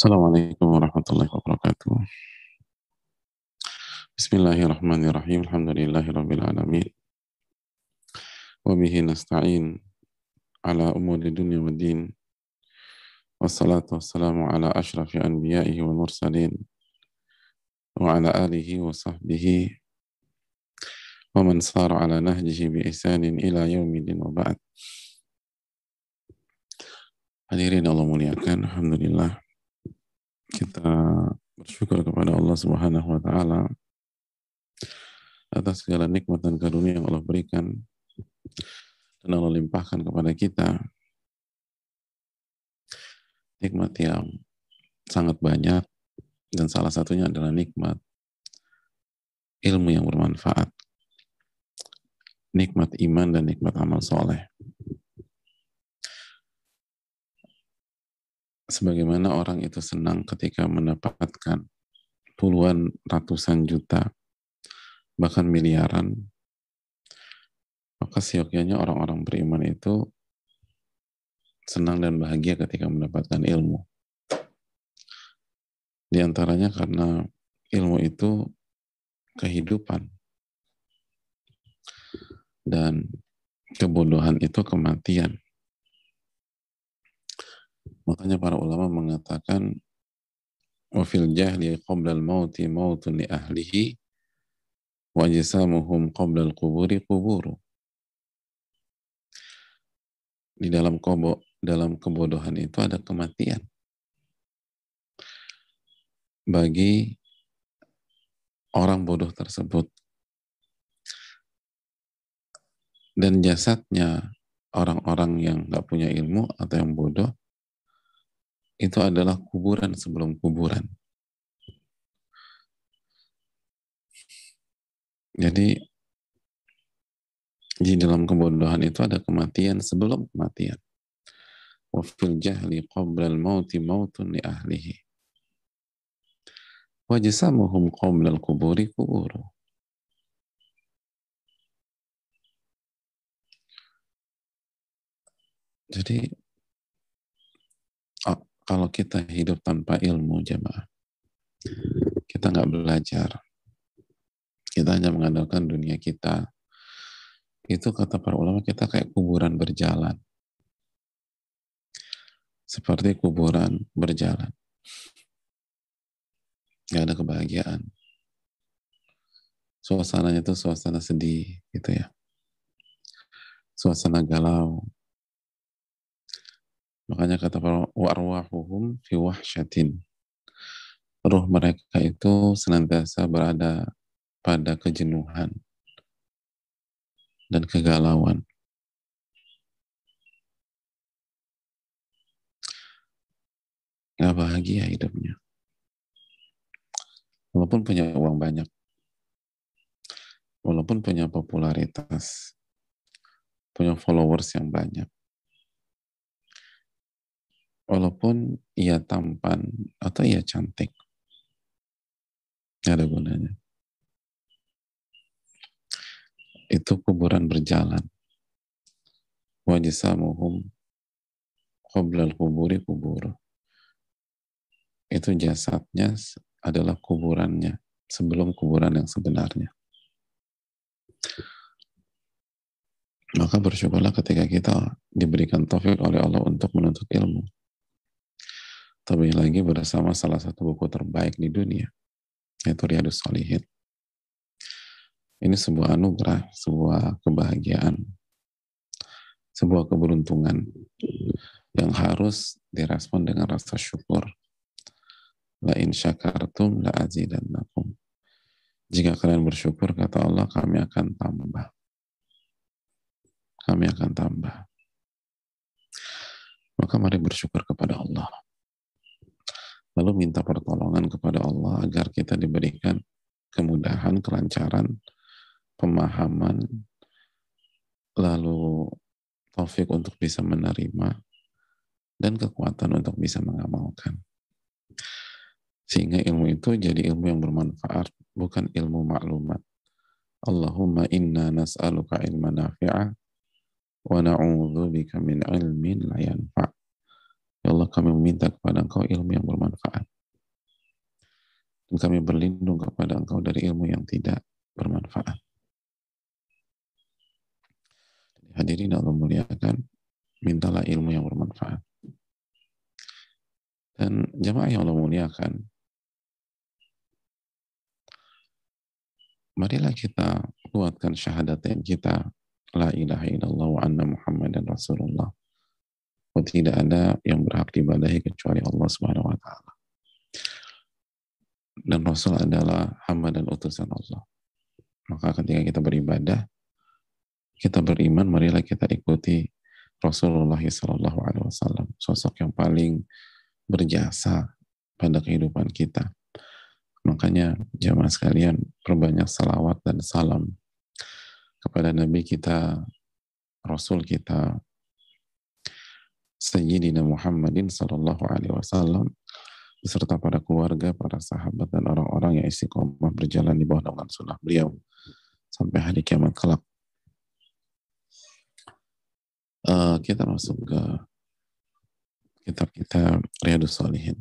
Assalamualaikum warahmatullahi wabarakatuh. Bismillahirrahmanirrahim. Alhamdulillahirabbil alamin. Wa bihi nasta'in ala umuri dunya waddin. Wassalatu wassalamu ala ashrafi anbiya'ihi wal mursalin wa ala alihi wa sahbihi wa man sara ala nahjihi bi ihsanin ila yaumidin wa ba'd. Hadirin Allah muliakan, Alhamdulillah kita bersyukur kepada Allah Subhanahu wa taala atas segala nikmat dan karunia yang Allah berikan dan Allah limpahkan kepada kita. Nikmat yang sangat banyak dan salah satunya adalah nikmat ilmu yang bermanfaat. Nikmat iman dan nikmat amal soleh sebagaimana orang itu senang ketika mendapatkan puluhan ratusan juta bahkan miliaran maka siokianya orang-orang beriman itu senang dan bahagia ketika mendapatkan ilmu. Di antaranya karena ilmu itu kehidupan. Dan kebodohan itu kematian Makanya para ulama mengatakan wafil jahli qabla al-mauti mautun li ahlihi wa jisamuhum qabla al-quburi quburu. Di dalam kobo, dalam kebodohan itu ada kematian. Bagi orang bodoh tersebut. Dan jasadnya orang-orang yang nggak punya ilmu atau yang bodoh itu adalah kuburan sebelum kuburan. Jadi di dalam kebodohan itu ada kematian sebelum kematian. Wa fil jahli qabla al-mauti mautun li ahlihi. Wa jisamuhum qabla al-kuburi kuburu. Jadi kalau kita hidup tanpa ilmu jemaah, kita nggak belajar, kita hanya mengandalkan dunia kita, itu kata para ulama kita kayak kuburan berjalan. Seperti kuburan berjalan. Gak ada kebahagiaan. Suasananya itu suasana sedih gitu ya. Suasana galau, Makanya kata para warwahuhum fi wahsyatin. Ruh mereka itu senantiasa berada pada kejenuhan dan kegalauan. Gak bahagia hidupnya. Walaupun punya uang banyak. Walaupun punya popularitas. Punya followers yang banyak walaupun ia tampan atau ia cantik. Tidak ada gunanya. Itu kuburan berjalan. Wajisamuhum qoblal kuburi kubur. Itu jasadnya adalah kuburannya sebelum kuburan yang sebenarnya. Maka bersyukurlah ketika kita diberikan taufik oleh Allah untuk menuntut ilmu Terlebih lagi bersama salah satu buku terbaik di dunia, yaitu Riyadus Salihin. Ini sebuah anugerah, sebuah kebahagiaan, sebuah keberuntungan yang harus direspon dengan rasa syukur. La in syakartum la azidannakum. Jika kalian bersyukur, kata Allah, kami akan tambah. Kami akan tambah. Maka mari bersyukur kepada Allah lalu minta pertolongan kepada Allah agar kita diberikan kemudahan, kelancaran, pemahaman, lalu taufik untuk bisa menerima, dan kekuatan untuk bisa mengamalkan. Sehingga ilmu itu jadi ilmu yang bermanfaat, bukan ilmu maklumat. Allahumma inna nas'aluka ilma nafi'ah wa na'udhu bika min ilmin la yanfa' Ya Allah kami meminta kepada engkau ilmu yang bermanfaat. Dan kami berlindung kepada engkau dari ilmu yang tidak bermanfaat. Hadirin Allah muliakan, mintalah ilmu yang bermanfaat. Dan jamaah yang Allah muliakan, marilah kita kuatkan syahadatain kita, la ilaha illallah wa anna muhammadan rasulullah. Oh, tidak ada yang berhak diibadahi kecuali Allah Subhanahu wa taala. Dan Rasul adalah hamba dan utusan Allah. Maka ketika kita beribadah, kita beriman, marilah kita ikuti Rasulullah Sallallahu Alaihi Wasallam, sosok yang paling berjasa pada kehidupan kita. Makanya jamaah sekalian perbanyak salawat dan salam kepada Nabi kita, Rasul kita, Sayyidina Muhammadin Sallallahu Alaihi Wasallam beserta para keluarga, para sahabat dan orang-orang yang istiqomah berjalan di bawah naungan sunnah beliau sampai hari kiamat kelak. Uh, kita masuk ke kitab kita Riyadus Salihin.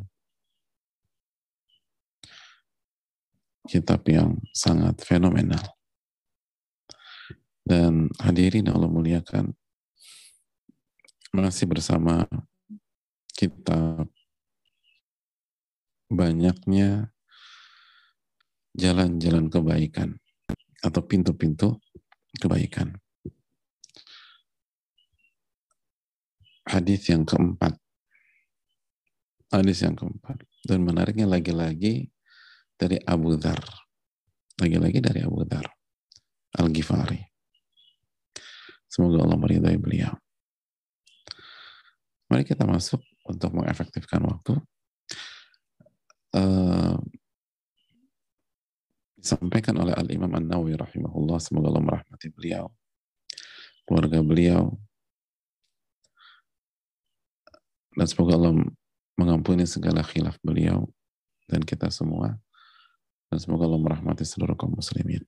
Kitab yang sangat fenomenal. Dan hadirin Allah muliakan, masih bersama kita banyaknya jalan-jalan kebaikan atau pintu-pintu kebaikan. Hadis yang keempat. Hadis yang keempat. Dan menariknya lagi-lagi dari Abu Dhar. Lagi-lagi dari Abu Dhar. Al-Ghifari. Semoga Allah meridai beliau. Mari kita masuk untuk mengefektifkan waktu. Uh, disampaikan oleh Al-Imam An-Nawawi rahimahullah, semoga Allah merahmati beliau, keluarga beliau, dan semoga Allah mengampuni segala khilaf beliau dan kita semua, dan semoga Allah merahmati seluruh kaum muslimin.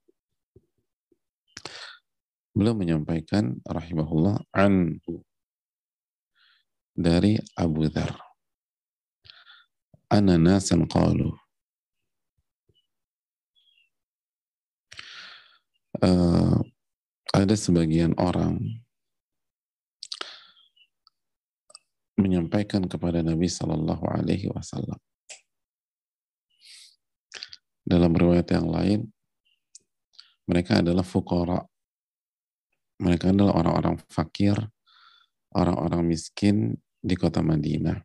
Beliau menyampaikan rahimahullah anhu dari Abu Dhar. Ana nasan qalu. Uh, ada sebagian orang menyampaikan kepada Nabi Shallallahu Alaihi Wasallam. Dalam riwayat yang lain, mereka adalah fukara. Mereka adalah orang-orang fakir orang-orang miskin di kota Madinah.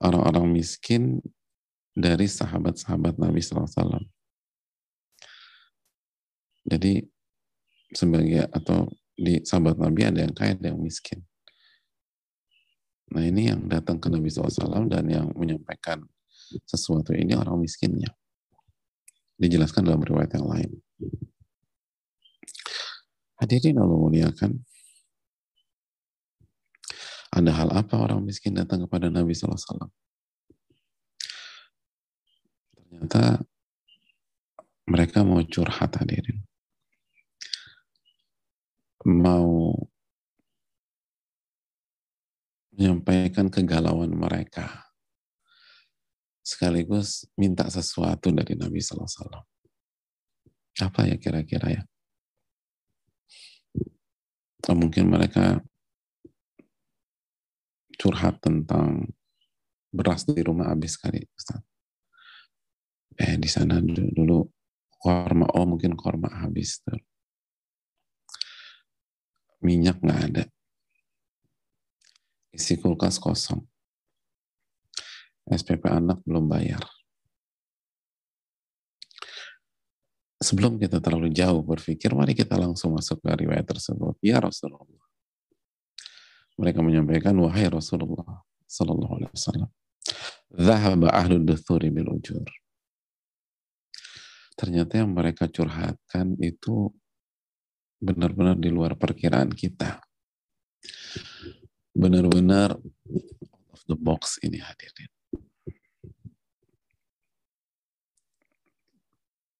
Orang-orang miskin dari sahabat-sahabat Nabi SAW. Jadi sebagai atau di sahabat Nabi ada yang kaya, ada yang miskin. Nah ini yang datang ke Nabi SAW dan yang menyampaikan sesuatu ini orang miskinnya. Dijelaskan dalam riwayat yang lain. Hadirin Allah muliakan, ada hal apa orang miskin datang kepada Nabi SAW? Ternyata mereka mau curhat hadirin. Mau menyampaikan kegalauan mereka. Sekaligus minta sesuatu dari Nabi SAW. Apa ya kira-kira ya? Atau mungkin mereka curhat tentang beras di rumah habis kali Ustaz. Eh di sana dulu, dulu korma, oh mungkin korma habis tuh. Minyak nggak ada. Isi kulkas kosong. SPP anak belum bayar. Sebelum kita terlalu jauh berpikir, mari kita langsung masuk ke riwayat tersebut. Ya Rasulullah mereka menyampaikan wahai Rasulullah sallallahu alaihi wasallam zahaba ahlu duthuri bil ujur. Ternyata yang mereka curhatkan itu benar-benar di luar perkiraan kita. Benar-benar of the box ini hadirin.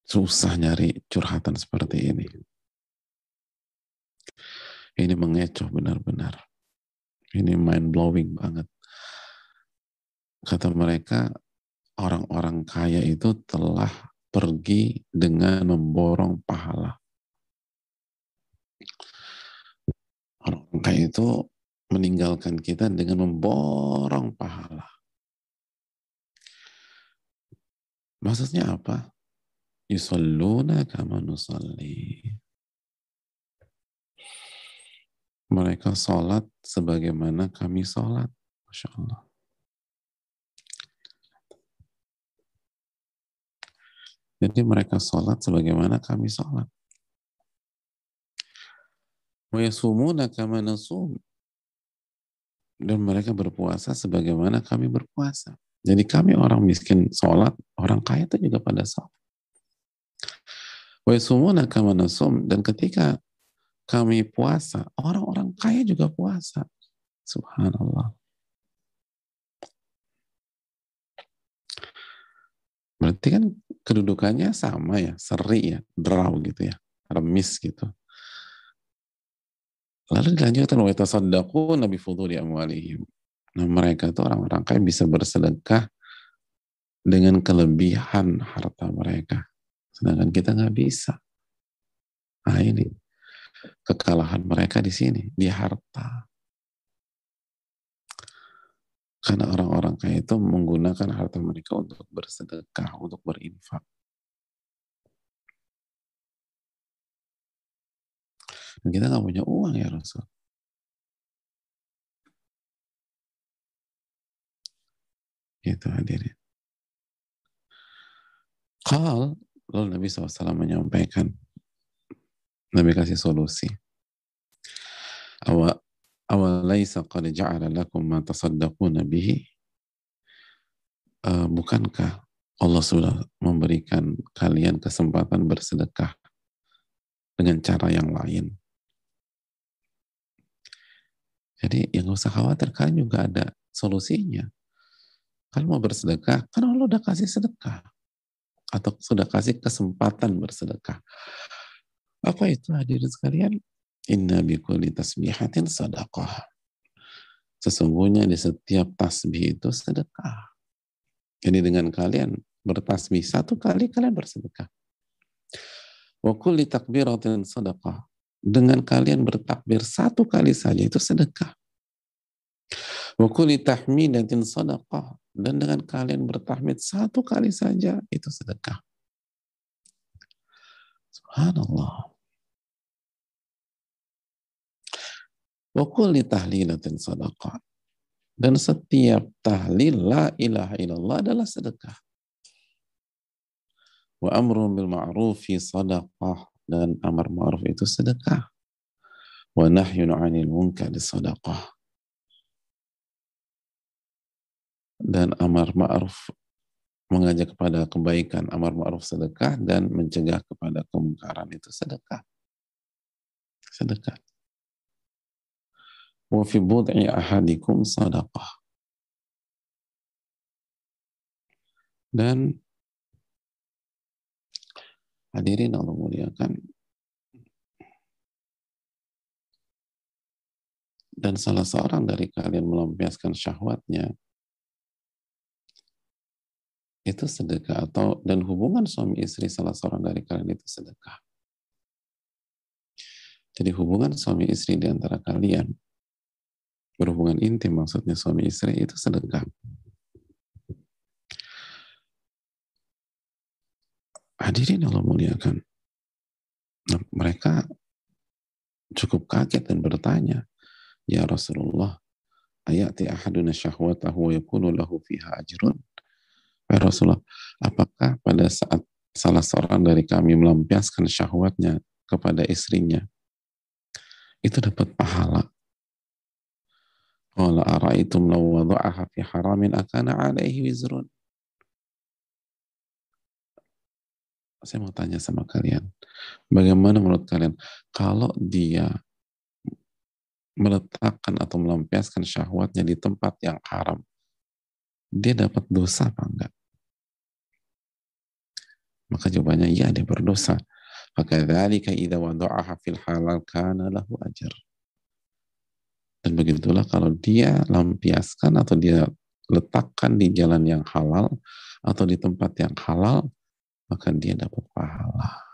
Susah nyari curhatan seperti ini. Ini mengecoh benar-benar Ini mind blowing banget. Kata mereka, orang-orang kaya itu telah pergi dengan memborong pahala. Orang kaya itu meninggalkan kita dengan memborong pahala. Maksudnya apa? Yusalluna kama nusalli. Mereka sholat sebagaimana kami sholat. Masya Allah. Jadi mereka sholat sebagaimana kami sholat. Dan mereka berpuasa sebagaimana kami berpuasa. Jadi kami orang miskin sholat, orang kaya itu juga pada sholat. Dan ketika kami puasa, orang-orang kaya juga puasa. Subhanallah. Berarti kan kedudukannya sama ya, seri ya, draw gitu ya, remis gitu. Lalu dilanjutkan wa tasaddaqu nabi fuduli amwalihim. Nah, mereka itu orang-orang kaya bisa bersedekah dengan kelebihan harta mereka. Sedangkan kita nggak bisa. Nah ini kekalahan mereka di sini, di harta. Karena orang-orang kaya itu menggunakan harta mereka untuk bersedekah, untuk berinfak. Dan kita nggak punya uang ya Rasul. Itu hadirin. Kal, lalu Nabi SAW menyampaikan, Nabi kasih solusi. Awa awalaisa qad ja'ala lakum ma tasaddaquna bihi? Uh, bukankah Allah sudah memberikan kalian kesempatan bersedekah dengan cara yang lain? Jadi yang usah khawatir, kalian juga ada solusinya. Kalau mau bersedekah, kan Allah udah kasih sedekah. Atau sudah kasih kesempatan bersedekah. Apa itu hadirin sekalian? Inna bikulli tasbihatin sadaqah. Sesungguhnya di setiap tasbih itu sedekah. Jadi dengan kalian bertasbih satu kali kalian bersedekah. Wa kulli takbiratin sadaqah. Dengan kalian bertakbir satu kali saja itu sedekah. Wa kulli tahmidatin sadaqah. Dan dengan kalian bertahmid satu kali saja itu sedekah. Subhanallah. Wa kulli tahlilatin sadaqah. Dan setiap tahlil la ilaha illallah adalah sedekah. Wa amrun bil ma'rufi sadaqah. Dan amar ma'ruf itu sedekah. Wa nahyun 'anil munkar sadaqah. Dan amar ma'ruf mengajak kepada kebaikan, amar ma'ruf sedekah dan mencegah kepada kemungkaran itu sedekah. Sedekah. Wa fi bud'i ahadikum sadaqah. Dan hadirin Allah muliakan dan salah seorang dari kalian melampiaskan syahwatnya itu sedekah atau dan hubungan suami istri salah seorang dari kalian itu sedekah. Jadi hubungan suami istri di antara kalian berhubungan intim maksudnya suami istri itu sedekah. Hadirin Allah muliakan. Nah, mereka cukup kaget dan bertanya, Ya Rasulullah, ayati ahaduna syahwatahu wa yakunu lahu fiha ajrun. Ya Rasulullah, apakah pada saat salah seorang dari kami melampiaskan syahwatnya kepada istrinya, itu dapat pahala Qala araitum law wada'aha fi haramin akana alaihi wizrun. Saya mau tanya sama kalian, bagaimana menurut kalian kalau dia meletakkan atau melampiaskan syahwatnya di tempat yang haram, dia dapat dosa apa enggak? Maka jawabannya iya dia berdosa. Maka dzalika idza wada'aha fil halal kana lahu ajr. Dan begitulah kalau dia lampiaskan atau dia letakkan di jalan yang halal atau di tempat yang halal, maka dia dapat pahala.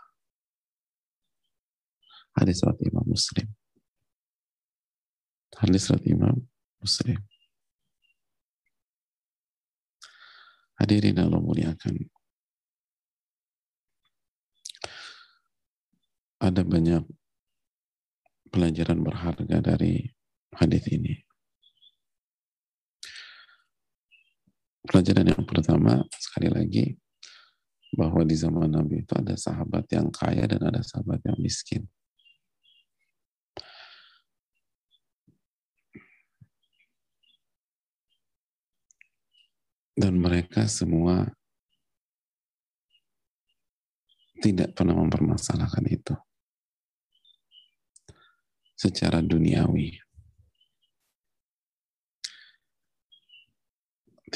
Hadis surat Imam Muslim. Hadis surat Imam Muslim. Hadirin Allah muliakan. Ada banyak pelajaran berharga dari hadis ini. Pelajaran yang pertama, sekali lagi, bahwa di zaman Nabi itu ada sahabat yang kaya dan ada sahabat yang miskin. Dan mereka semua tidak pernah mempermasalahkan itu secara duniawi.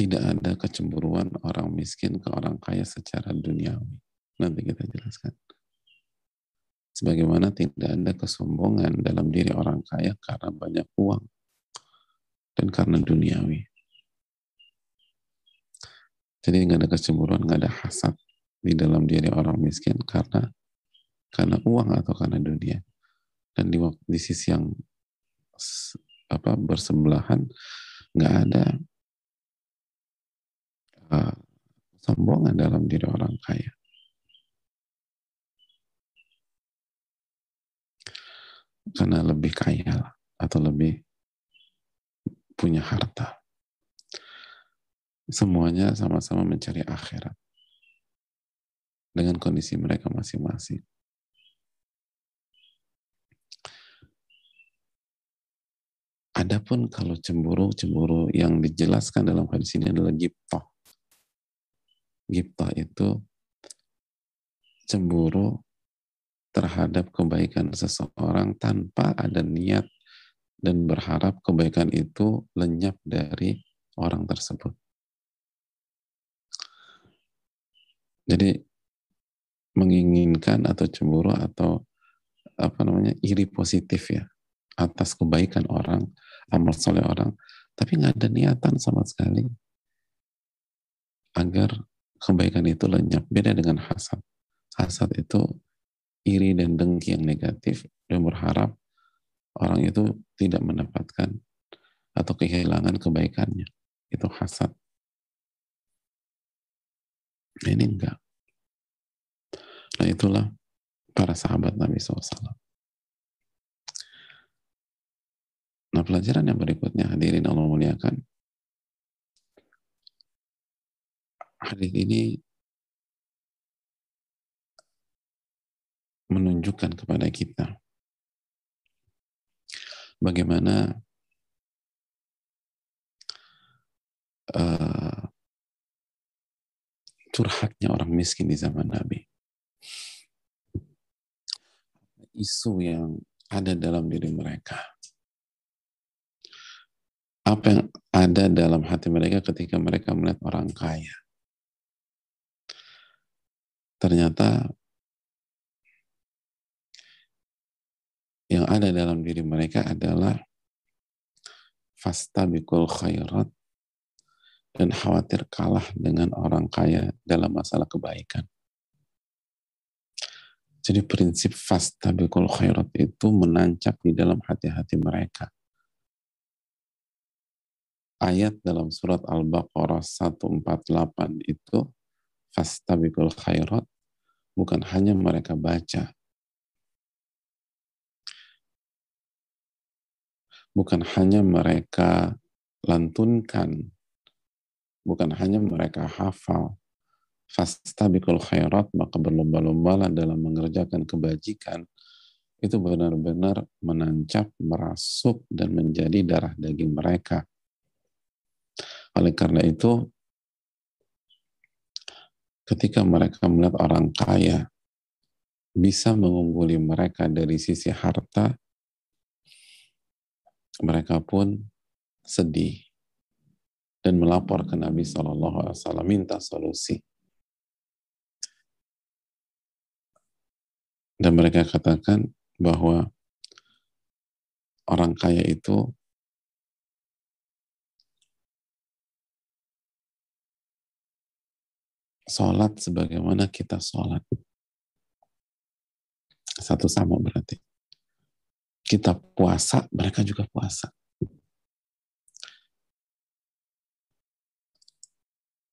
Tidak ada kecemburuan orang miskin ke orang kaya secara duniawi. Nanti kita jelaskan. Sebagaimana tidak ada kesombongan dalam diri orang kaya karena banyak uang dan karena duniawi. Jadi nggak ada kecemburuan, nggak ada hasad di dalam diri orang miskin karena karena uang atau karena dunia. Dan di, di sisi yang apa bersebelahan nggak ada uh, sombongan dalam diri orang kaya. Karena lebih kaya atau lebih punya harta semuanya sama-sama mencari akhirat dengan kondisi mereka masing-masing. Adapun kalau cemburu-cemburu yang dijelaskan dalam hadis ini adalah giptoh. Giptoh itu cemburu terhadap kebaikan seseorang tanpa ada niat dan berharap kebaikan itu lenyap dari orang tersebut. Jadi menginginkan atau cemburu atau apa namanya iri positif ya atas kebaikan orang, amal soleh orang, tapi nggak ada niatan sama sekali agar kebaikan itu lenyap. Beda dengan hasad. Hasad itu iri dan dengki yang negatif dan berharap orang itu tidak mendapatkan atau kehilangan kebaikannya. Itu hasad. Ini enggak. Nah itulah para sahabat Nabi SAW. Nah pelajaran yang berikutnya hadirin Allah muliakan. Hadis ini menunjukkan kepada kita bagaimana uh, curhatnya orang miskin di zaman Nabi. Isu yang ada dalam diri mereka. Apa yang ada dalam hati mereka ketika mereka melihat orang kaya. Ternyata yang ada dalam diri mereka adalah fastabikul khairat dan khawatir kalah dengan orang kaya dalam masalah kebaikan. Jadi prinsip fastabikul khairat itu menancap di dalam hati-hati mereka. Ayat dalam surat Al-Baqarah 148 itu fastabikul khairat bukan hanya mereka baca, bukan hanya mereka lantunkan. Bukan hanya mereka hafal. Fastabikul khairat maka berlomba-lombalah dalam mengerjakan kebajikan. Itu benar-benar menancap, merasuk dan menjadi darah daging mereka. Oleh karena itu, ketika mereka melihat orang kaya bisa mengungguli mereka dari sisi harta, mereka pun sedih dan melapor ke Nabi SAW minta solusi. Dan mereka katakan bahwa orang kaya itu sholat sebagaimana kita sholat. Satu sama berarti. Kita puasa, mereka juga puasa.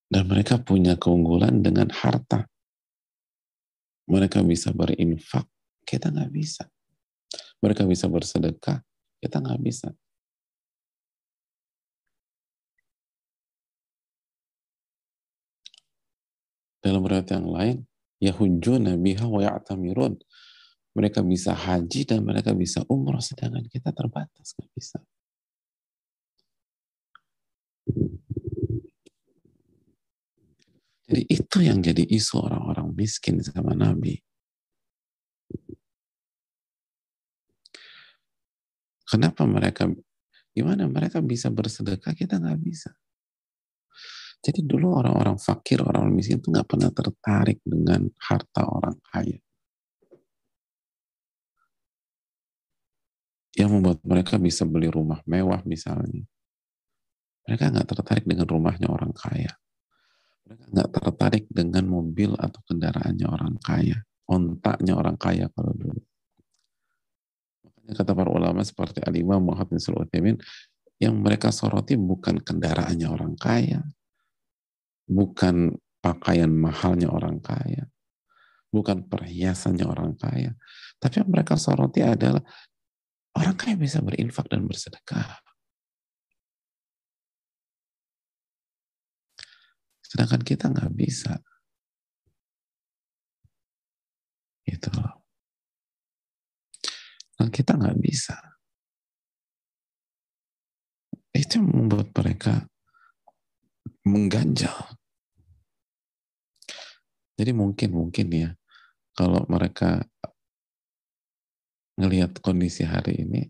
Dan mereka punya keunggulan dengan harta. Mereka bisa berinfak, kita nggak bisa. Mereka bisa bersedekah, kita nggak bisa. Dalam riwayat yang lain, Yahujuna biha wa ya'tamirun. Mereka bisa haji dan mereka bisa umrah, sedangkan kita terbatas, nggak bisa. Jadi itu yang jadi isu orang-orang miskin sama Nabi. Kenapa mereka, gimana mereka bisa bersedekah, kita nggak bisa. Jadi dulu orang-orang fakir, orang-orang miskin itu nggak pernah tertarik dengan harta orang kaya. Yang membuat mereka bisa beli rumah mewah misalnya. Mereka nggak tertarik dengan rumahnya orang kaya mereka nggak tertarik dengan mobil atau kendaraannya orang kaya, ontaknya orang kaya kalau dulu. Makanya kata para ulama seperti Al-Imam Muhammad bin yang mereka soroti bukan kendaraannya orang kaya, bukan pakaian mahalnya orang kaya, bukan perhiasannya orang kaya, tapi yang mereka soroti adalah orang kaya bisa berinfak dan bersedekah. Sedangkan kita nggak bisa. Gitu loh. Dan kita nggak bisa. Itu yang membuat mereka mengganjal. Jadi mungkin mungkin ya kalau mereka ngelihat kondisi hari ini,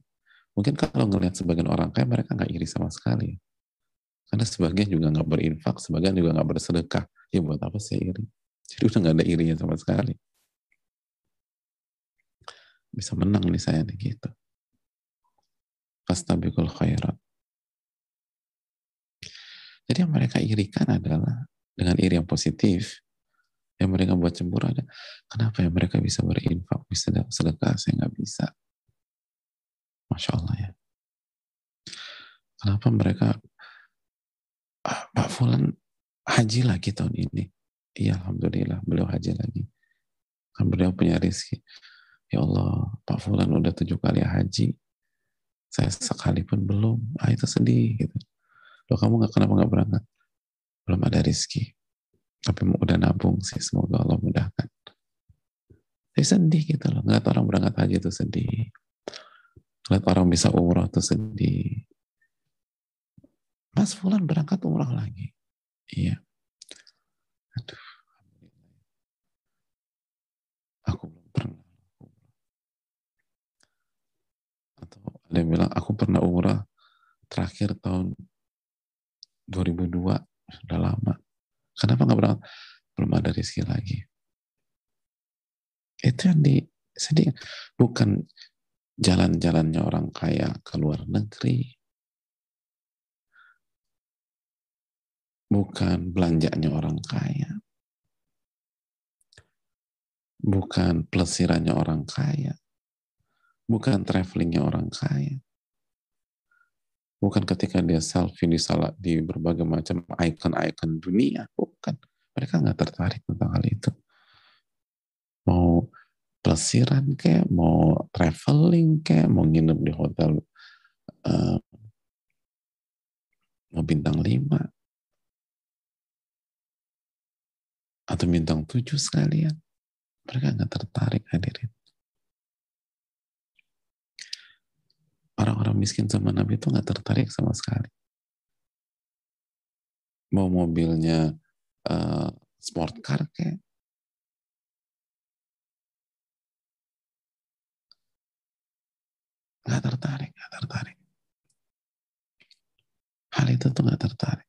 mungkin kalau ngelihat sebagian orang kaya mereka nggak iri sama sekali. Karena sebagian juga nggak berinfak, sebagian juga nggak bersedekah. Ya buat apa sih iri? Jadi udah nggak ada irinya sama sekali. Bisa menang nih saya nih gitu. Fastabikul khairat. Jadi yang mereka irikan adalah dengan iri yang positif, yang mereka buat cemburu ada. Kenapa ya mereka bisa berinfak, bisa sedekah, saya nggak bisa. Masya Allah ya. Kenapa mereka Pak Fulan haji lagi tahun ini. Iya, Alhamdulillah, beliau haji lagi. Kan beliau punya rezeki. Ya Allah, Pak Fulan udah tujuh kali haji. Saya sekali pun belum. Ah, itu sedih gitu. Loh, kamu nggak kenapa nggak berangkat? Belum ada rezeki. Tapi udah nabung sih, semoga Allah mudahkan. Saya sedih gitu loh. Ngeliat orang berangkat haji itu sedih. Ngeliat orang bisa umroh itu sedih Mas Fulan berangkat umrah lagi. Iya. Aduh. Aku belum pernah. Atau ada yang bilang, aku pernah umrah terakhir tahun 2002. Sudah lama. Kenapa nggak berangkat? Belum ada rezeki lagi. Itu yang di sedih. Bukan jalan-jalannya orang kaya ke luar negeri, bukan belanjanya orang kaya, bukan pelesirannya orang kaya, bukan travelingnya orang kaya, bukan ketika dia selfie di salat di berbagai macam icon-icon dunia, bukan. Mereka nggak tertarik tentang hal itu. Mau pelesiran kayak, mau traveling kayak, mau nginep di hotel uh, mau bintang lima, atau bintang tujuh sekalian. Mereka nggak tertarik hadirin. Orang-orang miskin sama Nabi itu nggak tertarik sama sekali. Mau mobilnya uh, sport car kayak, nggak tertarik, nggak tertarik. Hal itu tuh nggak tertarik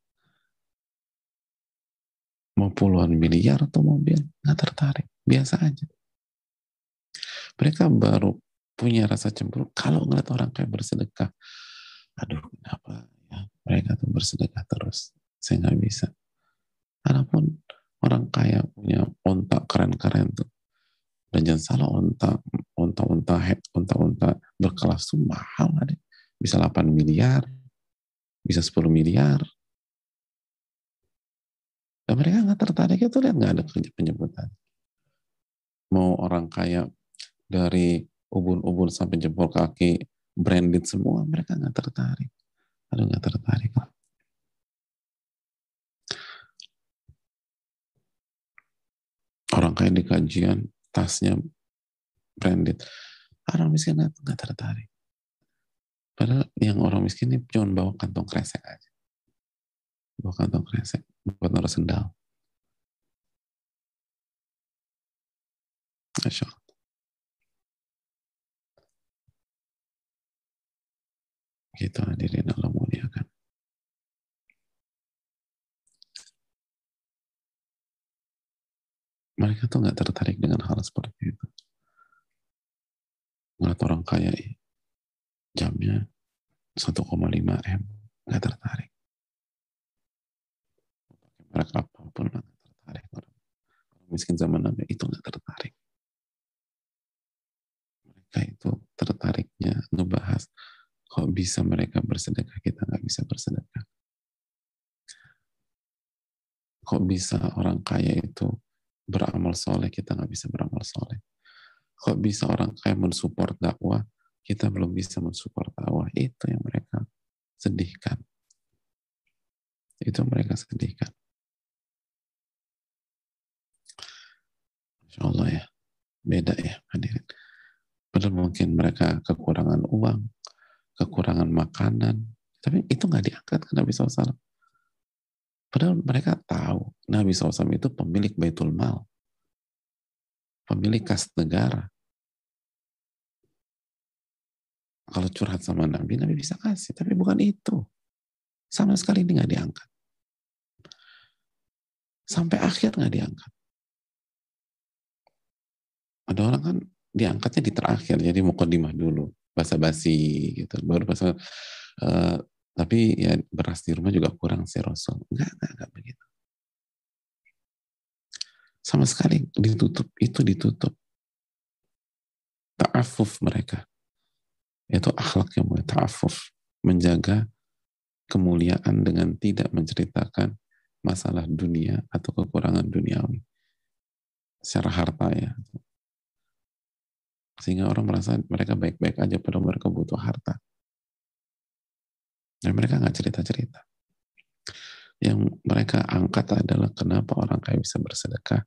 mau puluhan miliar atau mobil, nggak tertarik, biasa aja. Mereka baru punya rasa cemburu kalau ngeliat orang kayak bersedekah. Aduh, kenapa ya mereka tuh bersedekah terus? Saya nggak bisa. Walaupun Orang kaya punya onta keren-keren tuh. Dan jangan salah onta, onta-onta, onta-onta berkelas tuh mahal ada. Bisa 8 miliar, bisa 10 miliar. Dan mereka nggak tertarik itu lihat nggak ada penyebutan. Mau orang kaya dari ubun-ubun sampai jempol kaki branded semua, mereka nggak tertarik. Aduh nggak tertarik lah. Orang kaya di kajian, tasnya branded. Orang miskin nggak tertarik. Padahal yang orang miskin ini cuma bawa kantong kresek aja. Bawa kantong kresek buat naruh sendal. Masya Allah. Gitu hadirin Allah muliakan. Mereka tuh nggak tertarik dengan hal seperti itu. Ngeliat orang kaya jamnya 1,5 M, nggak tertarik. Mereka apa pun nggak tertarik. Orang miskin zaman Nabi itu nggak tertarik. Mereka itu tertariknya ngebahas Kok bisa mereka bersedekah, kita nggak bisa bersedekah? Kok bisa orang kaya itu beramal soleh, kita nggak bisa beramal soleh? Kok bisa orang kaya mensupport dakwah, kita belum bisa mensupport dakwah? Itu yang mereka sedihkan. Itu mereka sedihkan. Insya Allah ya, beda ya hadirin. Padahal mungkin mereka kekurangan uang, kekurangan makanan, tapi itu nggak diangkat ke Nabi SAW. Padahal mereka tahu Nabi SAW itu pemilik Baitul Mal, pemilik kas negara. Kalau curhat sama Nabi, Nabi bisa kasih, tapi bukan itu. Sama sekali ini nggak diangkat. Sampai akhir nggak diangkat. Ada orang kan diangkatnya di terakhir, jadi mau kodimah dulu basa-basi gitu. Baru pas uh, tapi ya beras di rumah juga kurang sih Rasul. Enggak enggak enggak begitu. Sama sekali ditutup itu ditutup. Ta'afuf mereka. Itu akhlak yang mulai ta'afuf. Menjaga kemuliaan dengan tidak menceritakan masalah dunia atau kekurangan duniawi. Secara harta ya sehingga orang merasa mereka baik-baik aja padahal mereka butuh harta. Dan mereka nggak cerita-cerita. Yang mereka angkat adalah kenapa orang kaya bisa bersedekah,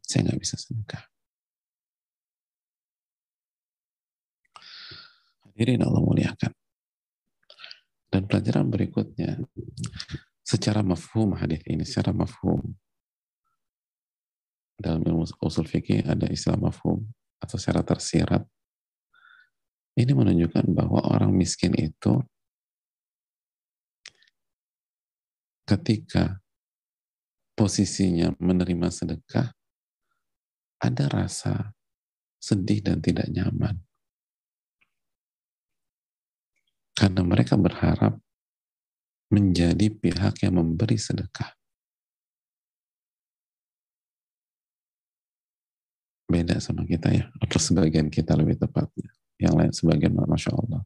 saya nggak bisa sedekah. Hadirin Allah muliakan. Dan pelajaran berikutnya, secara mafhum hadis ini, secara mafhum, dalam ilmu usul fikih ada istilah mafhum atau secara tersirat. Ini menunjukkan bahwa orang miskin itu ketika posisinya menerima sedekah ada rasa sedih dan tidak nyaman. Karena mereka berharap menjadi pihak yang memberi sedekah beda sama kita ya atau sebagian kita lebih tepatnya. Yang lain sebagian masya Allah.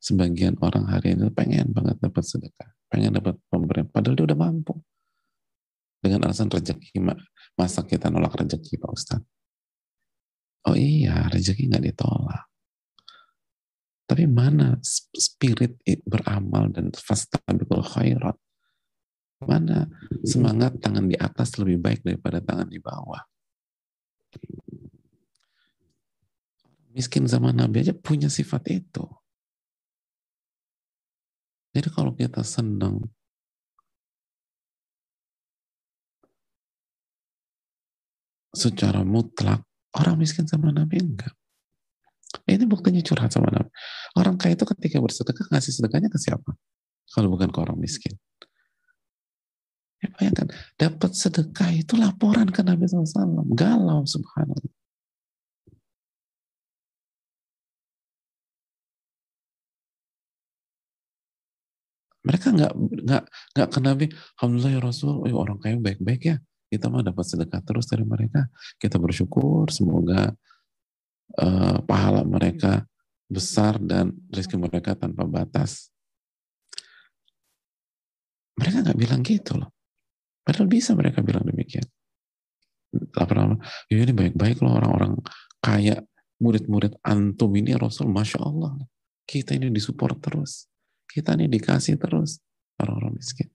Sebagian orang hari ini pengen banget dapat sedekah pengen dapat pemberian padahal dia udah mampu. Dengan alasan rezeki masa kita nolak rezeki Pak Ustadz oh iya rezeki nggak ditolak. Tapi mana spirit beramal dan fastabiqul khairat? Mana semangat tangan di atas lebih baik daripada tangan di bawah Miskin zaman Nabi aja punya sifat itu. Jadi kalau kita senang secara mutlak, orang miskin sama Nabi enggak. Ini buktinya curhat sama Nabi. Orang kaya itu ketika bersedekah, ngasih sedekahnya ke siapa? Kalau bukan ke orang miskin. Ya bayangkan, dapat sedekah itu laporan ke Nabi SAW. Galau, subhanallah. Mereka nggak nggak nggak ke Nabi, Alhamdulillah ya Rasul, oh, orang kaya baik-baik ya. Kita mah dapat sedekah terus dari mereka. Kita bersyukur, semoga uh, pahala mereka besar dan rezeki mereka tanpa batas. Mereka nggak bilang gitu loh. Padahal bisa mereka bilang demikian. Lama-lama, ya ini baik-baik loh orang-orang kaya, murid-murid antum ini Rasul, Masya Allah. Kita ini disupport terus. Kita ini dikasih terus orang-orang miskin.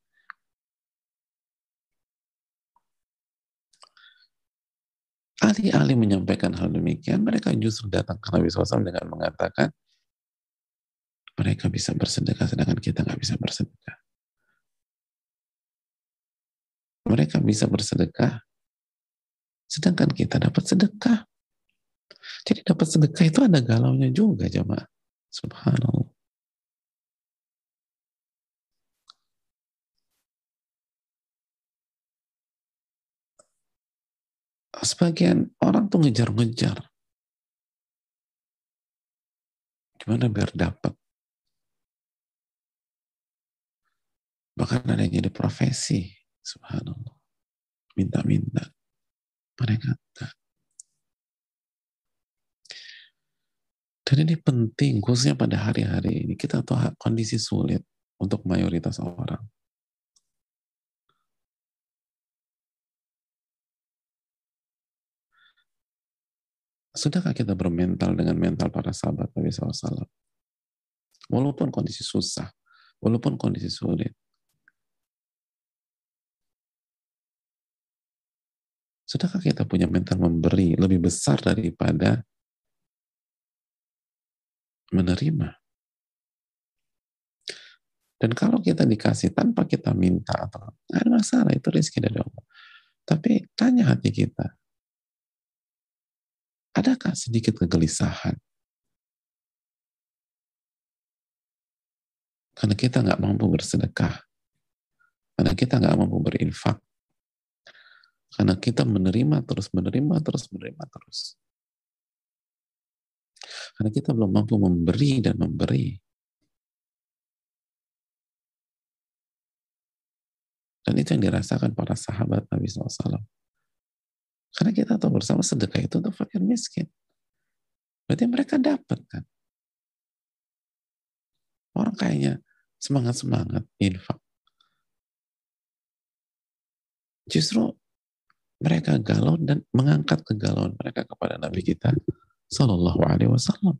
Alih-alih menyampaikan hal demikian, mereka justru datang ke Nabi SAW dengan mengatakan, mereka bisa bersedekah, sedangkan kita nggak bisa bersedekah. Mereka bisa bersedekah, sedangkan kita dapat sedekah. Jadi dapat sedekah itu ada galaunya juga, jemaah. Subhanallah. sebagian orang tuh ngejar-ngejar. Gimana biar dapat? Bahkan ada yang jadi profesi. Subhanallah. Minta-minta. Mereka enggak. Dan ini penting, khususnya pada hari-hari ini. Kita tahu kondisi sulit untuk mayoritas orang. Sudahkah kita bermental dengan mental para sahabat Nabi SAW? Walaupun kondisi susah, walaupun kondisi sulit. Sudahkah kita punya mental memberi lebih besar daripada menerima? Dan kalau kita dikasih tanpa kita minta atau nggak ada masalah itu rezeki dari Allah. Tapi tanya hati kita, Adakah sedikit kegelisahan? Karena kita nggak mampu bersedekah. Karena kita nggak mampu berinfak. Karena kita menerima terus, menerima terus, menerima terus. Karena kita belum mampu memberi dan memberi. Dan itu yang dirasakan para sahabat Nabi SAW. Karena kita tahu bersama sedekah itu untuk fakir miskin. Berarti mereka dapat kan. Orang kayaknya semangat-semangat infak. Justru mereka galau dan mengangkat kegalauan mereka kepada Nabi kita Sallallahu Alaihi Wasallam.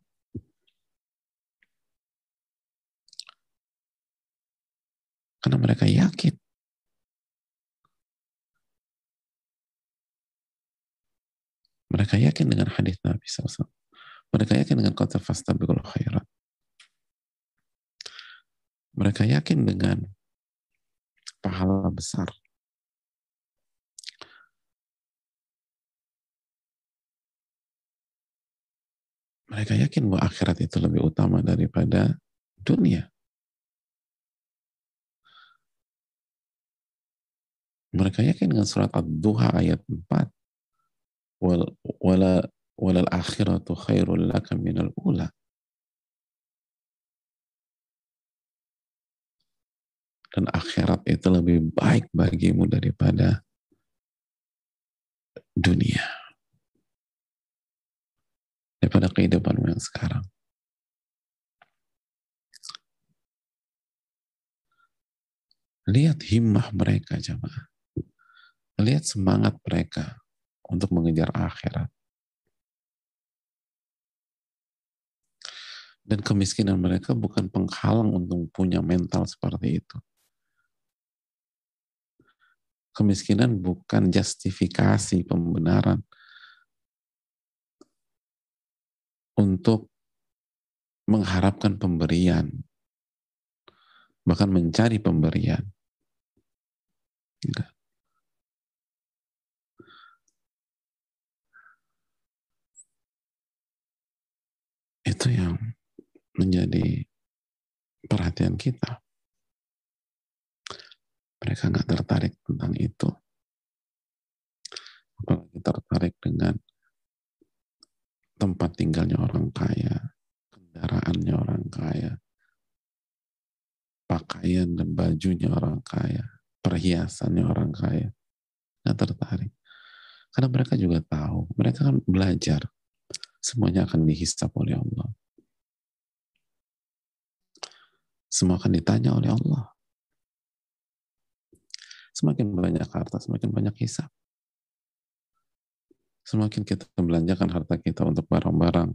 Karena mereka yakin Mereka yakin dengan hadis Nabi SAW. Mereka yakin dengan kata fastabiqul khairat. Mereka yakin dengan pahala besar. Mereka yakin bahwa akhirat itu lebih utama daripada dunia. Mereka yakin dengan surat Ad-Duha ayat 4 wala wala akhiratu khairul laka minal ula. Dan akhirat itu lebih baik bagimu daripada dunia daripada kehidupanmu yang sekarang lihat himmah mereka jamaah lihat semangat mereka untuk mengejar akhirat. Dan kemiskinan mereka bukan penghalang untuk punya mental seperti itu. Kemiskinan bukan justifikasi pembenaran untuk mengharapkan pemberian, bahkan mencari pemberian. Itu yang menjadi perhatian kita. Mereka nggak tertarik tentang itu. Apalagi tertarik dengan tempat tinggalnya orang kaya, kendaraannya orang kaya, pakaian dan bajunya orang kaya, perhiasannya orang kaya. Nggak tertarik. Karena mereka juga tahu, mereka kan belajar. Semuanya akan dihisap oleh Allah. Semua akan ditanya oleh Allah. Semakin banyak harta, semakin banyak hisap. Semakin kita membelanjakan harta kita untuk barang-barang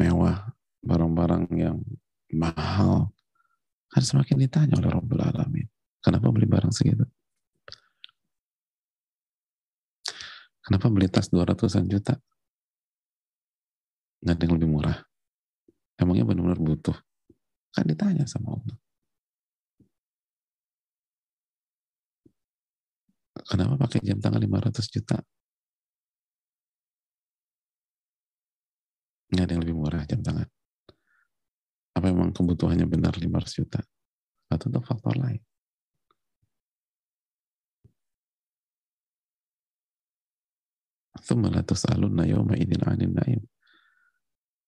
mewah, barang-barang yang mahal, kan semakin ditanya oleh Rabbul Alamin. Kenapa beli barang segitu? Kenapa beli tas 200-an juta? Nggak ada yang lebih murah. Emangnya benar-benar butuh? Kan ditanya sama Allah. Kenapa pakai jam tangan 500 juta? Nggak ada yang lebih murah jam tangan. Apa memang kebutuhannya benar 500 juta? Atau untuk faktor lain?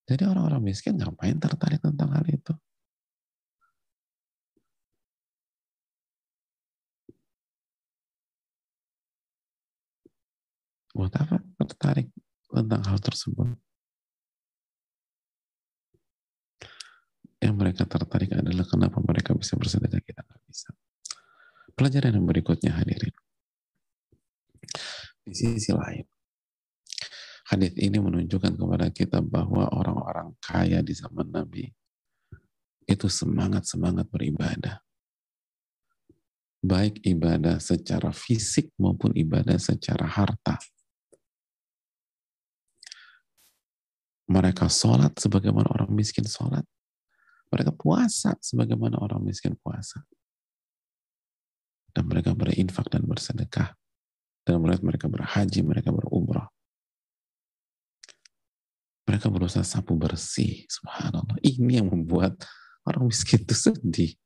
Jadi orang-orang miskin ngapain tertarik tentang hal itu? Buat apa tertarik tentang hal tersebut? Yang mereka tertarik adalah kenapa mereka bisa bersedekah, kita nggak bisa. Pelajaran yang berikutnya hadirin. Di sisi lain, hadis ini menunjukkan kepada kita bahwa orang-orang kaya di zaman Nabi itu semangat-semangat beribadah. Baik ibadah secara fisik maupun ibadah secara harta. Mereka sholat sebagaimana orang miskin sholat. Mereka puasa sebagaimana orang miskin puasa. Dan mereka berinfak dan bersedekah. Dan mereka berhaji, mereka berumrah. Mereka berusaha sapu bersih. Subhanallah. Ini yang membuat orang miskin itu sedih.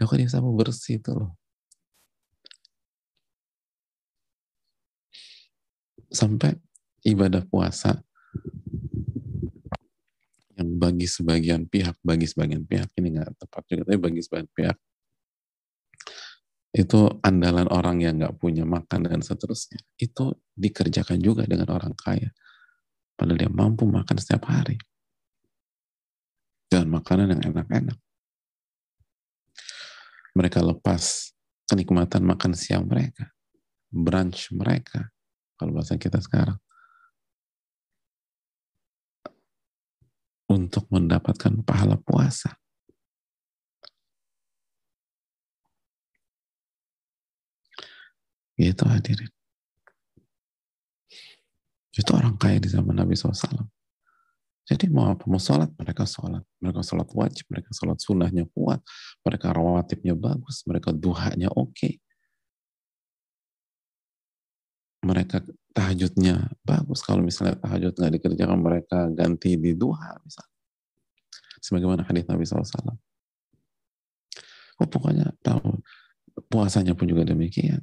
Kok dia sapu bersih itu loh. Sampai ibadah puasa yang bagi sebagian pihak, bagi sebagian pihak ini nggak tepat juga, tapi bagi sebagian pihak. Itu andalan orang yang nggak punya makan dan seterusnya itu dikerjakan juga dengan orang kaya. Padahal dia mampu makan setiap hari. Dan makanan yang enak-enak. Mereka lepas kenikmatan makan siang mereka. Brunch mereka. Kalau bahasa kita sekarang untuk mendapatkan pahala puasa. Gitu hadirin. Itu orang kaya di zaman Nabi SAW. Jadi mau apa? Mau sholat, mereka sholat. Mereka sholat wajib, mereka sholat sunnahnya kuat. Mereka rawatibnya bagus, mereka duhanya oke. Okay. Mereka tahajudnya bagus. Kalau misalnya tahajud nggak dikerjakan, mereka ganti di duha misalnya. Sebagaimana hadis Nabi SAW. Oh, pokoknya tahu puasanya pun juga demikian.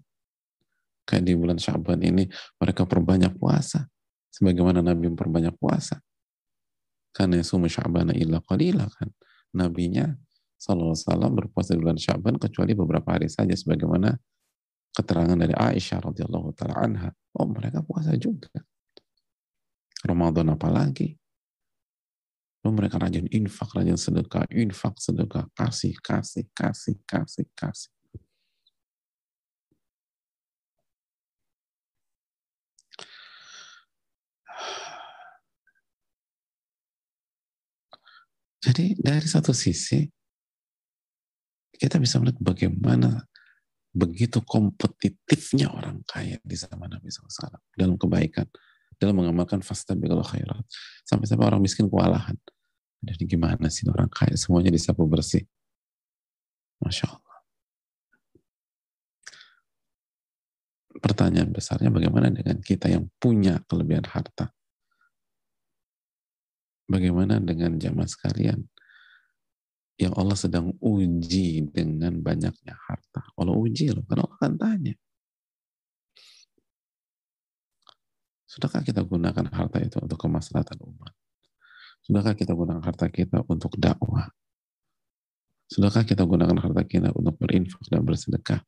Kayak di bulan Syaban ini mereka perbanyak puasa. Sebagaimana Nabi memperbanyak puasa. Karena sumu Syabana illa qalila kan. Nabinya SAW berpuasa di bulan Syaban kecuali beberapa hari saja sebagaimana keterangan dari Aisyah radhiyallahu taala anha, oh mereka puasa juga. Ramadan apalagi? Oh, mereka rajin infak, rajin sedekah, infak, sedekah, kasih, kasih, kasih, kasih, kasih. Jadi dari satu sisi kita bisa melihat bagaimana begitu kompetitifnya orang kaya di zaman Nabi SAW dalam kebaikan, dalam mengamalkan fastabiqul khairat. Sampai-sampai orang miskin kewalahan. Jadi gimana sih orang kaya semuanya disapu bersih. Masya Allah. Pertanyaan besarnya bagaimana dengan kita yang punya kelebihan harta? Bagaimana dengan jamaah sekalian yang Allah sedang uji dengan banyaknya harta. Allah uji loh, karena Allah akan tanya. Sudahkah kita gunakan harta itu untuk kemaslahatan umat? Sudahkah kita gunakan harta kita untuk dakwah? Sudahkah kita gunakan harta kita untuk berinfak dan bersedekah?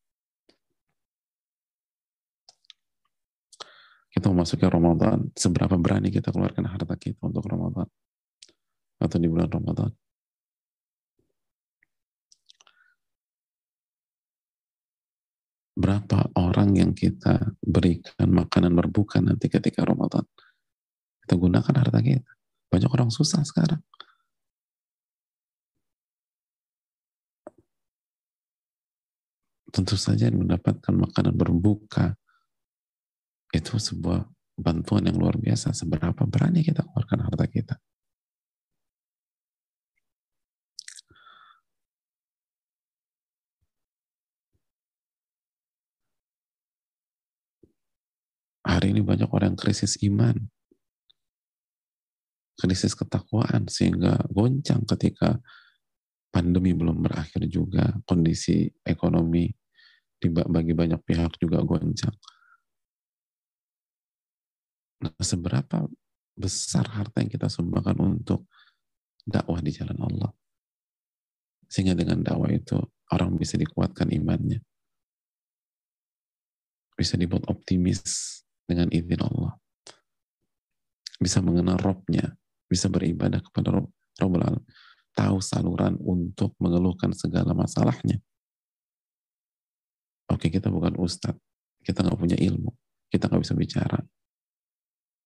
Kita memasuki Ramadan, seberapa berani kita keluarkan harta kita untuk Ramadan? Atau di bulan Ramadan? Berapa orang yang kita berikan makanan berbuka nanti ketika Ramadan? Kita gunakan harta kita. Banyak orang susah sekarang. tentu saja mendapatkan makanan berbuka itu sebuah bantuan yang luar biasa. Seberapa berani kita keluarkan harta kita. Hari ini banyak orang krisis iman, krisis ketakwaan, sehingga goncang ketika pandemi belum berakhir juga, kondisi ekonomi bagi banyak pihak juga goncang. Nah, seberapa besar harta yang kita sumbangkan untuk dakwah di jalan Allah. Sehingga dengan dakwah itu orang bisa dikuatkan imannya. Bisa dibuat optimis dengan izin Allah. Bisa mengenal Robnya, bisa beribadah kepada Rob, Rabbul Alam tahu saluran untuk mengeluhkan segala masalahnya. Oke, kita bukan ustadz, kita nggak punya ilmu, kita nggak bisa bicara,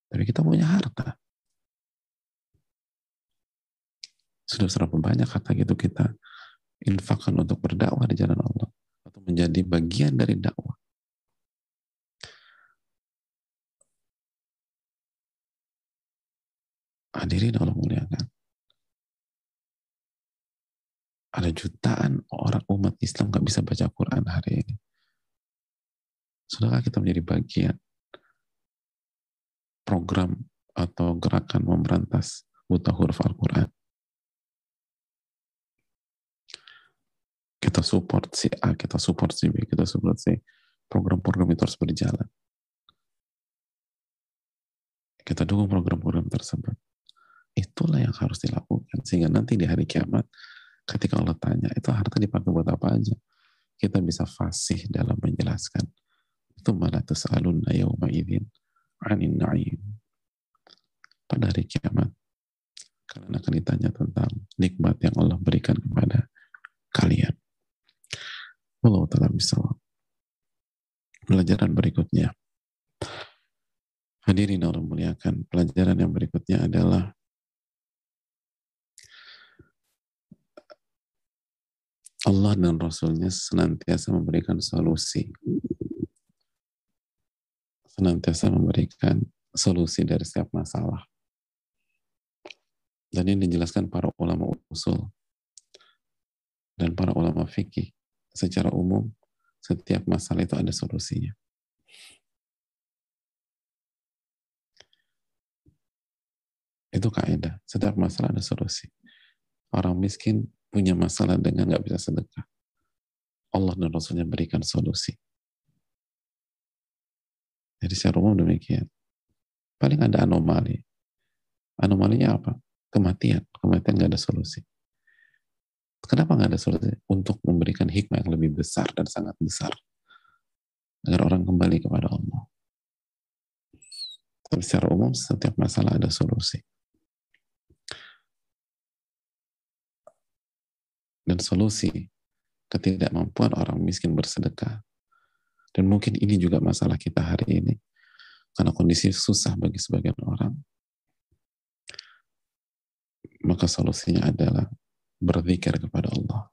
tapi kita punya harta. Sudah berapa banyak harta gitu kita infakkan untuk berdakwah di jalan Allah atau menjadi bagian dari dakwah. Hadirin Allah muliakan. Ada jutaan orang umat Islam nggak bisa baca Quran hari ini. Sudahkah kita menjadi bagian program atau gerakan memberantas buta huruf Al-Quran? Kita support si A, kita support si B, kita support si program-program itu harus berjalan. Kita dukung program-program tersebut. Itulah yang harus dilakukan. Sehingga nanti di hari kiamat, Ketika Allah tanya, itu harta dipakai buat apa aja? Kita bisa fasih dalam menjelaskan. Itu malah tas'alun yawma idin anin na'im. Pada hari kiamat, kalian akan ditanya tentang nikmat yang Allah berikan kepada kalian. Allah ta'ala bisawab. Pelajaran berikutnya. Hadirin Allah muliakan. Pelajaran yang berikutnya adalah Allah dan Rasulnya senantiasa memberikan solusi. Senantiasa memberikan solusi dari setiap masalah. Dan ini dijelaskan para ulama usul dan para ulama fikih. Secara umum, setiap masalah itu ada solusinya. Itu kaidah. Setiap masalah ada solusi. Orang miskin punya masalah dengan nggak bisa sedekah. Allah dan Rasulnya berikan solusi. Jadi secara umum demikian. Paling ada anomali. Anomalinya apa? Kematian. Kematian nggak ada solusi. Kenapa nggak ada solusi? Untuk memberikan hikmah yang lebih besar dan sangat besar. Agar orang kembali kepada Allah. Tapi secara umum setiap masalah ada solusi. Dan solusi ketidakmampuan orang miskin bersedekah. Dan mungkin ini juga masalah kita hari ini. Karena kondisi susah bagi sebagian orang. Maka solusinya adalah berzikir kepada Allah.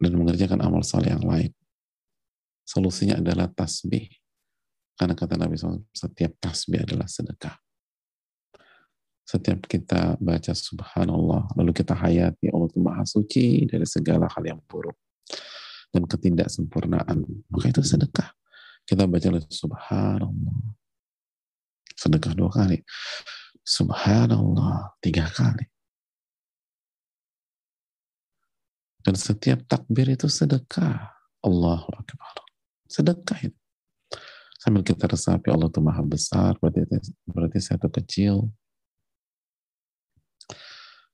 Dan mengerjakan amal soleh yang lain. Solusinya adalah tasbih. Karena kata Nabi SAW, setiap tasbih adalah sedekah setiap kita baca subhanallah, lalu kita hayati Allah itu maha suci dari segala hal yang buruk dan ketidaksempurnaan, maka itu sedekah. Kita baca subhanallah, sedekah dua kali, subhanallah tiga kali. Dan setiap takbir itu sedekah. Allahu Akbar. Sedekah itu. Sambil kita resapi Allah itu maha besar, berarti, berarti saya itu kecil,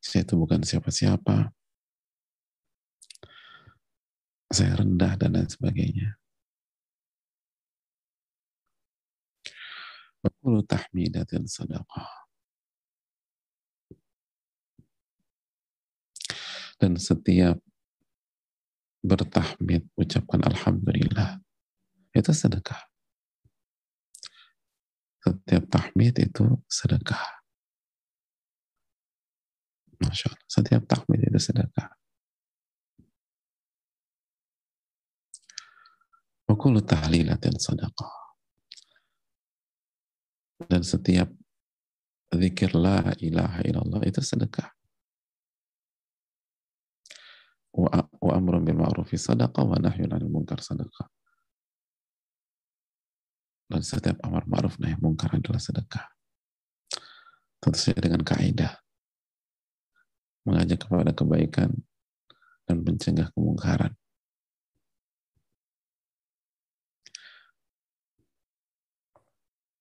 saya itu bukan siapa-siapa. saya rendah dan lain sebagainya. Wakulu tahmidatin sadaqah. Dan setiap bertahmid, ucapkan Alhamdulillah. Itu sedekah. Setiap tahmid itu sedekah. Masya Allah. Setiap tahmid itu sedekah. Wakulu tahlilatin sadaqah. Dan setiap zikir la ilaha illallah itu sedekah. Wa amrun bil ma'rufi sadaqah wa nahyun 'anil munkar sadaqah. Dan setiap amar ma'ruf nahi munkar adalah sedekah. Tentu saja dengan kaidah mengajak kepada kebaikan dan mencegah kemungkaran.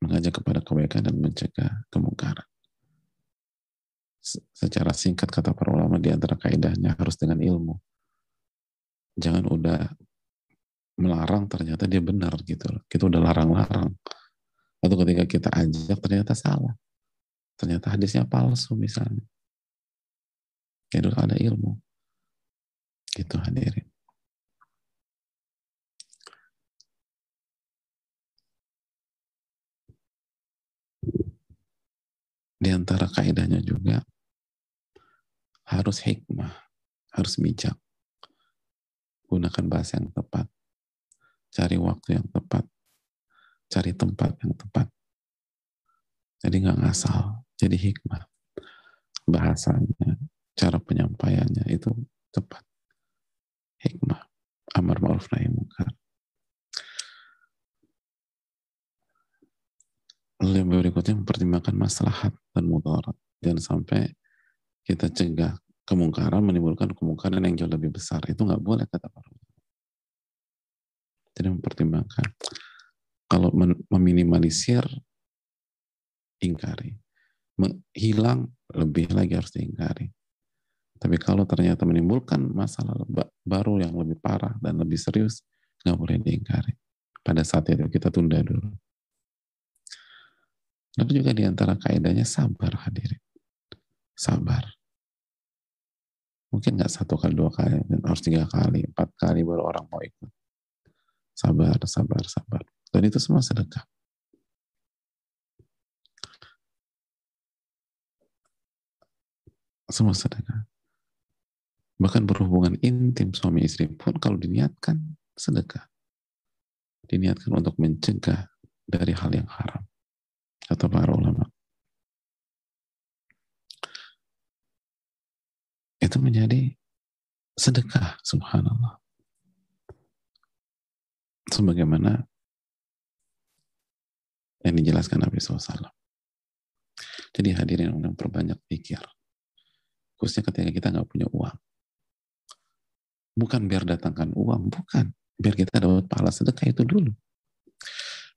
Mengajak kepada kebaikan dan mencegah kemungkaran. Secara singkat kata para ulama di antara kaidahnya harus dengan ilmu. Jangan udah melarang ternyata dia benar gitu loh. Kita udah larang-larang. Atau ketika kita ajak ternyata salah. Ternyata hadisnya palsu misalnya Ya ada ilmu. Gitu hadirin. Di antara kaidahnya juga harus hikmah, harus bijak. Gunakan bahasa yang tepat. Cari waktu yang tepat. Cari tempat yang tepat. Jadi nggak ngasal, jadi hikmah. Bahasanya, cara penyampaiannya itu tepat. Hikmah. Amar ma'ruf nahi munkar. Lalu yang berikutnya mempertimbangkan maslahat dan mudarat. Jangan sampai kita cegah kemungkaran menimbulkan kemungkaran yang jauh lebih besar. Itu nggak boleh kata para ulama. Jadi mempertimbangkan. Kalau meminimalisir, ingkari. Hilang, lebih lagi harus diingkari. Tapi kalau ternyata menimbulkan masalah baru yang lebih parah dan lebih serius, nggak boleh diingkari. Pada saat itu kita tunda dulu. Lalu juga di antara kaidahnya sabar hadirin. Sabar. Mungkin nggak satu kali, dua kali, harus tiga kali, empat kali baru orang mau ikut. Sabar, sabar, sabar. Dan itu semua sedekah. Semua sedekah. Bahkan berhubungan intim suami istri pun kalau diniatkan sedekah. Diniatkan untuk mencegah dari hal yang haram. Kata para ulama. Itu menjadi sedekah, subhanallah. Sebagaimana yang dijelaskan Nabi SAW. Jadi hadirin yang perbanyak pikir. Khususnya ketika kita nggak punya uang. Bukan biar datangkan uang, bukan. Biar kita dapat pahala sedekah itu dulu.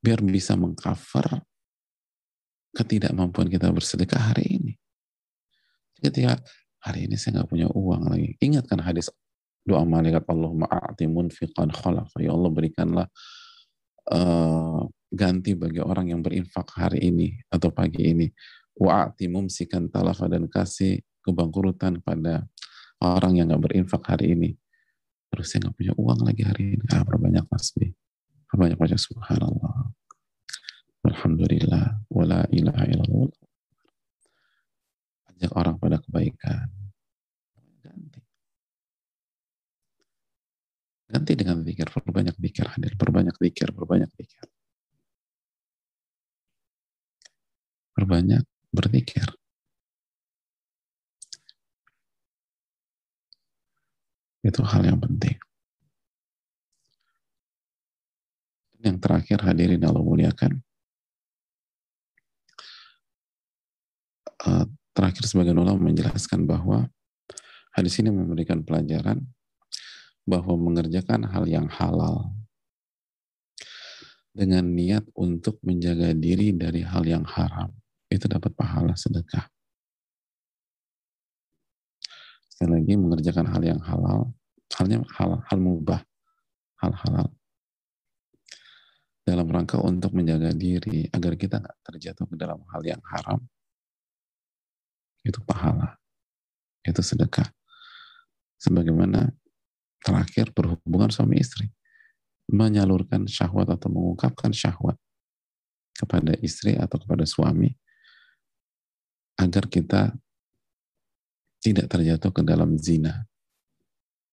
Biar bisa mengcover ketidakmampuan kita bersedekah hari ini. Ketika hari ini saya nggak punya uang lagi. Ingatkan hadis doa malaikat Allah ma'ati munfiqan khalafa. Ya Allah berikanlah uh, ganti bagi orang yang berinfak hari ini atau pagi ini. Wa'ati mumsikan talafa dan kasih kebangkrutan pada orang yang nggak berinfak hari ini terus saya nggak punya uang lagi hari ini. Ah perbanyak tasbih perbanyak baca subhanallah. Alhamdulillah. Wala ilaha illallah. Ajak orang pada kebaikan. Ganti. Ganti dengan pikir. Perbanyak pikir hadir. Perbanyak pikir perbanyak pikir. Perbanyak berpikir Itu hal yang penting. Yang terakhir hadirin Allah muliakan. Uh, terakhir sebagian ulama menjelaskan bahwa hadis ini memberikan pelajaran bahwa mengerjakan hal yang halal dengan niat untuk menjaga diri dari hal yang haram itu dapat pahala sedekah. Sekali lagi mengerjakan hal yang halal, halnya hal, hal mubah, hal halal. Dalam rangka untuk menjaga diri agar kita nggak terjatuh ke dalam hal yang haram itu pahala itu sedekah. Sebagaimana terakhir berhubungan suami istri menyalurkan syahwat atau mengungkapkan syahwat kepada istri atau kepada suami agar kita tidak terjatuh ke dalam zina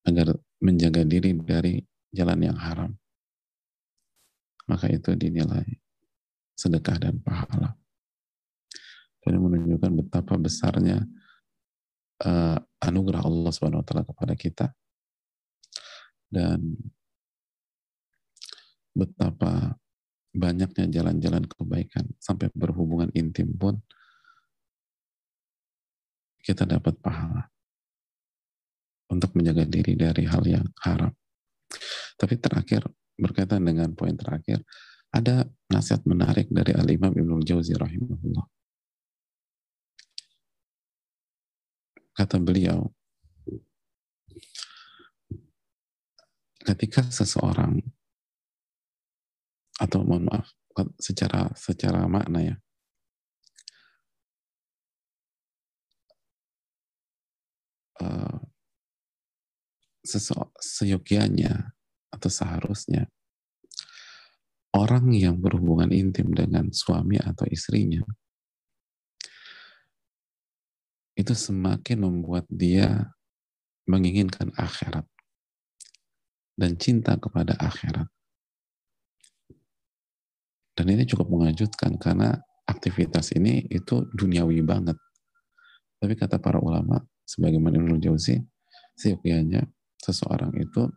agar menjaga diri dari jalan yang haram maka itu dinilai sedekah dan pahala. Ini menunjukkan betapa besarnya uh, anugerah Allah Subhanahu wa taala kepada kita dan betapa banyaknya jalan-jalan kebaikan sampai berhubungan intim pun kita dapat pahala untuk menjaga diri dari hal yang haram. Tapi terakhir berkaitan dengan poin terakhir, ada nasihat menarik dari Al-Imam Ibnu Jauzi rahimahullah. Kata beliau, ketika seseorang atau mohon maaf secara secara makna ya uh, seyogianya atau seharusnya orang yang berhubungan intim dengan suami atau istrinya itu semakin membuat dia menginginkan akhirat dan cinta kepada akhirat. Dan ini cukup mengejutkan karena aktivitas ini itu duniawi banget. Tapi kata para ulama, sebagaimana Ibnu Jauzi, seyogyanya seseorang itu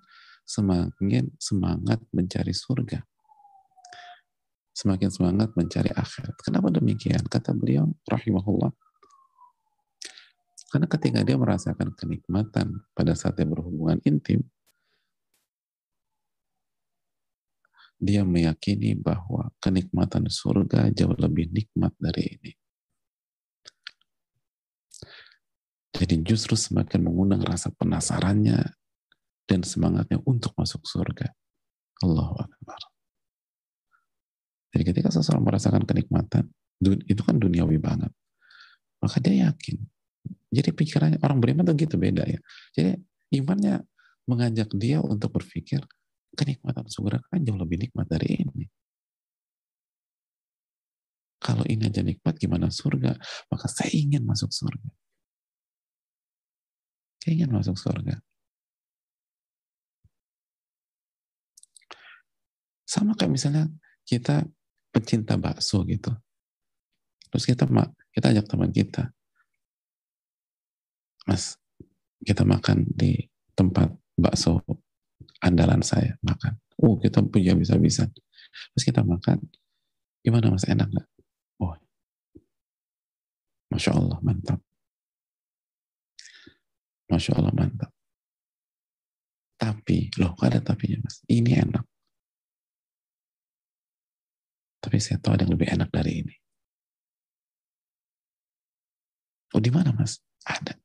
semakin semangat mencari surga. Semakin semangat mencari akhirat. Kenapa demikian? Kata beliau, rahimahullah. Karena ketika dia merasakan kenikmatan pada saat dia berhubungan intim, dia meyakini bahwa kenikmatan surga jauh lebih nikmat dari ini. Jadi justru semakin mengundang rasa penasarannya dan semangatnya untuk masuk surga. Allahu Akbar. Jadi ketika seseorang merasakan kenikmatan, itu kan duniawi banget. Maka dia yakin. Jadi pikirannya orang beriman tuh gitu beda ya. Jadi imannya mengajak dia untuk berpikir kenikmatan surga kan jauh lebih nikmat dari ini. Kalau ini aja nikmat, gimana surga? Maka saya ingin masuk surga. Saya ingin masuk surga. Sama kayak misalnya kita pecinta bakso gitu. Terus kita kita ajak teman kita, Mas, kita makan di tempat bakso andalan saya makan. Oh, kita punya bisa-bisa. Terus kita makan, gimana mas enak nggak? Oh, masya Allah mantap. Masya Allah mantap. Tapi, loh, ada tapinya mas. Ini enak. Tapi saya tahu ada yang lebih enak dari ini. Oh di mana mas? Ada.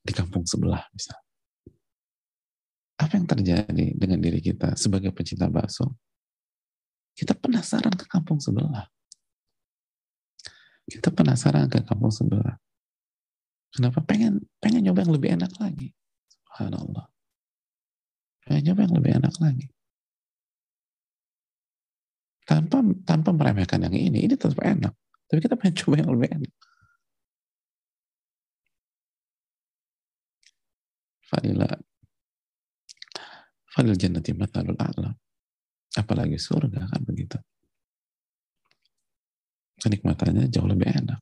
Di kampung sebelah misalnya. Apa yang terjadi dengan diri kita sebagai pecinta bakso? Kita penasaran ke kampung sebelah. Kita penasaran ke kampung sebelah. Kenapa pengen pengen nyoba yang lebih enak lagi? Subhanallah. Pengen nyoba yang lebih enak lagi. Tanpa tanpa meremehkan yang ini, ini tetap enak. Tapi kita pengen coba yang lebih enak. Fadila Fadil jannati matalul a'la. Apalagi surga kan begitu. Kenikmatannya jauh lebih enak.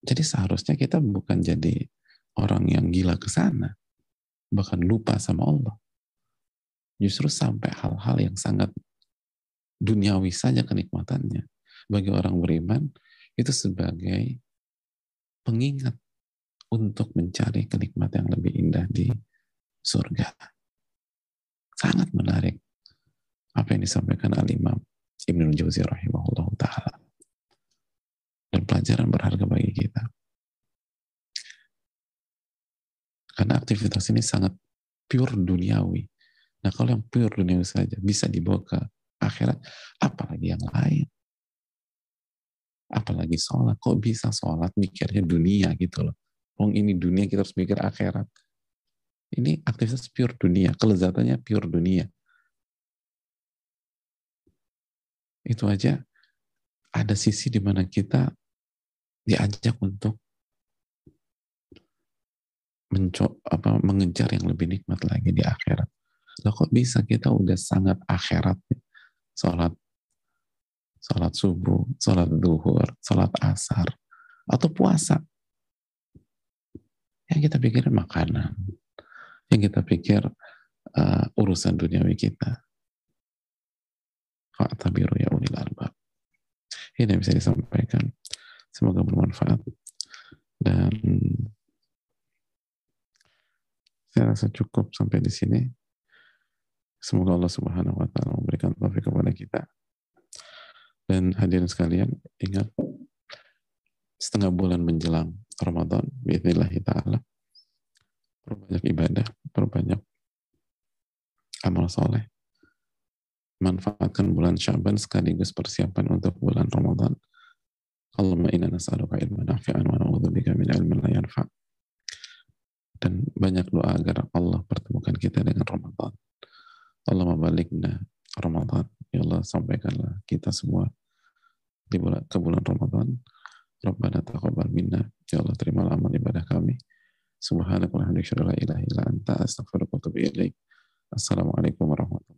Jadi seharusnya kita bukan jadi orang yang gila ke sana, bahkan lupa sama Allah. Justru sampai hal-hal yang sangat duniawi saja kenikmatannya. Bagi orang beriman, itu sebagai pengingat untuk mencari kenikmatan yang lebih indah di surga. Sangat menarik apa yang disampaikan al-imam Ibnu Jauzi rahimahullah ta'ala. dan pelajaran berharga bagi kita. Karena aktivitas ini sangat pure duniawi. Nah kalau yang pure duniawi saja bisa dibawa ke akhirat, apalagi yang lain. Apalagi sholat, kok bisa sholat mikirnya dunia gitu loh. Wong ini dunia kita harus mikir akhirat. Ini aktivitas pure dunia, kelezatannya pure dunia. Itu aja ada sisi di mana kita diajak untuk apa mengejar yang lebih nikmat lagi di akhirat. Loh kok bisa kita udah sangat akhirat nih. Sholat sholat subuh, sholat duhur, sholat asar, atau puasa. Yang kita pikir makanan, yang kita pikir uh, urusan duniawi kita. Fa'tabiru ya ulil albab. Ini yang bisa disampaikan. Semoga bermanfaat. Dan saya rasa cukup sampai di sini. Semoga Allah Subhanahu wa taala memberikan taufik kepada kita. Dan hadirin sekalian, ingat setengah bulan menjelang Ramadan, bismillah taala. Perbanyak ibadah, perbanyak amal soleh. Manfaatkan bulan Syaban sekaligus persiapan untuk bulan Ramadan. Allahumma inna nas'aluka ilman nafi'an wa na'udzubika min ilmin la yanfa' dan banyak doa agar Allah pertemukan kita dengan Ramadan. Allah membaliknya Ramadan. Ya Allah sampaikanlah kita semua di bulan ke bulan Ramadan. Rabbana taqabbal minna. Ya Allah terima amal ibadah kami. Subhanaka wa bihamdika la ilaha illa anta astaghfiruka wa atubu ilaik. Assalamualaikum warahmatullahi